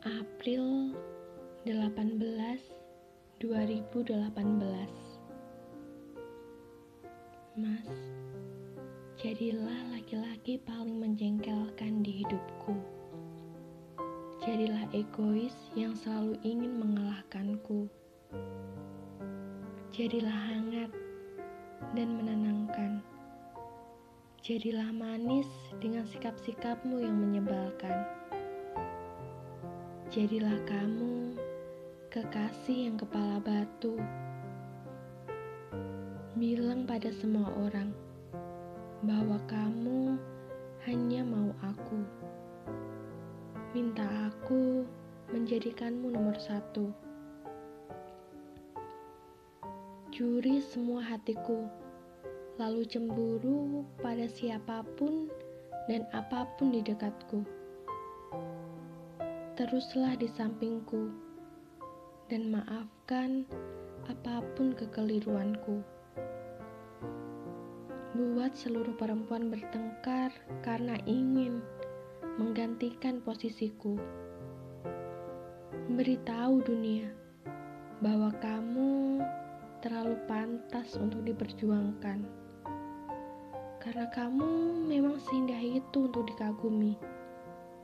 April 18 2018 Mas, jadilah laki-laki paling menjengkelkan di hidupku. Jadilah egois yang selalu ingin mengalahkanku. Jadilah hangat dan menenangkan. Jadilah manis dengan sikap-sikapmu yang menyebalkan. Jadilah kamu kekasih yang kepala batu. Bilang pada semua orang bahwa kamu hanya mau aku. Minta aku menjadikanmu nomor satu. Curi semua hatiku lalu cemburu pada siapa pun dan apa pun di dekatku. Teruslah di sampingku dan maafkan apa pun kekeliruanku. Buat seluruh perempuan bertengkar karena ingin menggantikan posisiku. Beritahu dunia bahwa kamu terlalu pantas untuk diperjuangkan karena kamu memang seindah itu untuk dikagumi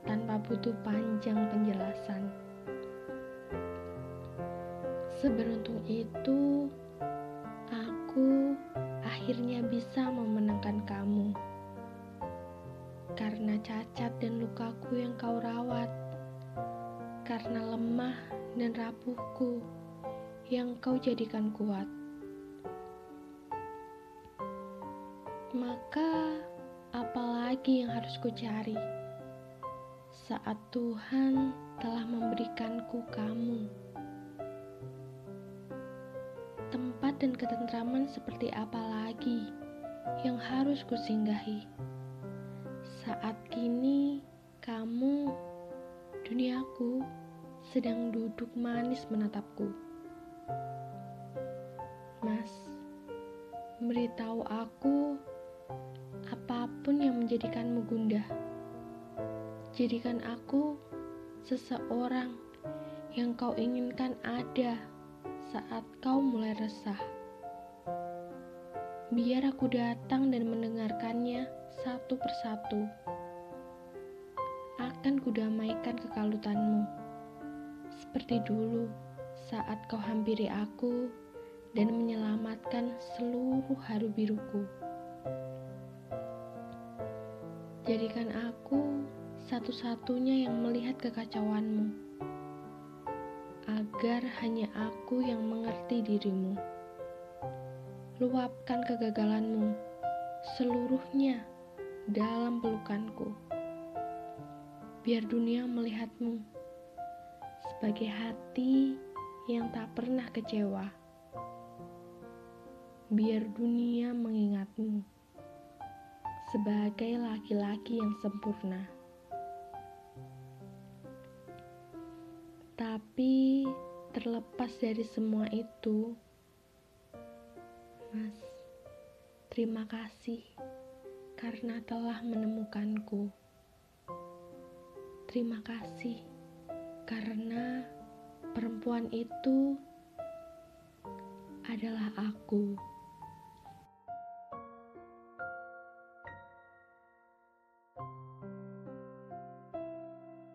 tanpa butuh panjang penjelasan. Seberuntung itu, aku akhirnya bisa memenangkan kamu karena cacat dan lukaku yang kau rawat, karena lemah dan rapuhku yang kau jadikan kuat. Maka, apalagi yang harus ku cari saat Tuhan telah memberikanku kamu? Tempat dan ketentraman seperti apa lagi yang harus ku singgahi? Saat kini kamu, duniaku, sedang duduk manis menatapku. Mas, beritahu aku apa pun yang menjadikanmu gundah. Jadikan aku seseorang yang kau inginkan ada saat kau mulai resah. Biar aku datang dan mendengarkannya satu persatu. Akan kudamaikan kekalutanmu. Seperti dulu saat kau hampiri aku dan menyelamatkan seluruh haru biruku. Jadikan aku satu-satunya yang melihat kekacauanmu, agar hanya aku yang mengerti dirimu. Luapkan kegagalanmu seluruhnya dalam pelukanku, biar dunia melihatmu sebagai hati yang tak pernah kecewa. Biar dunia mengingatmu sebagai laki-laki yang sempurna. Tapi terlepas dari semua itu, Mas, terima kasih karena telah menemukanku. Terima kasih karena perempuan itu adalah aku.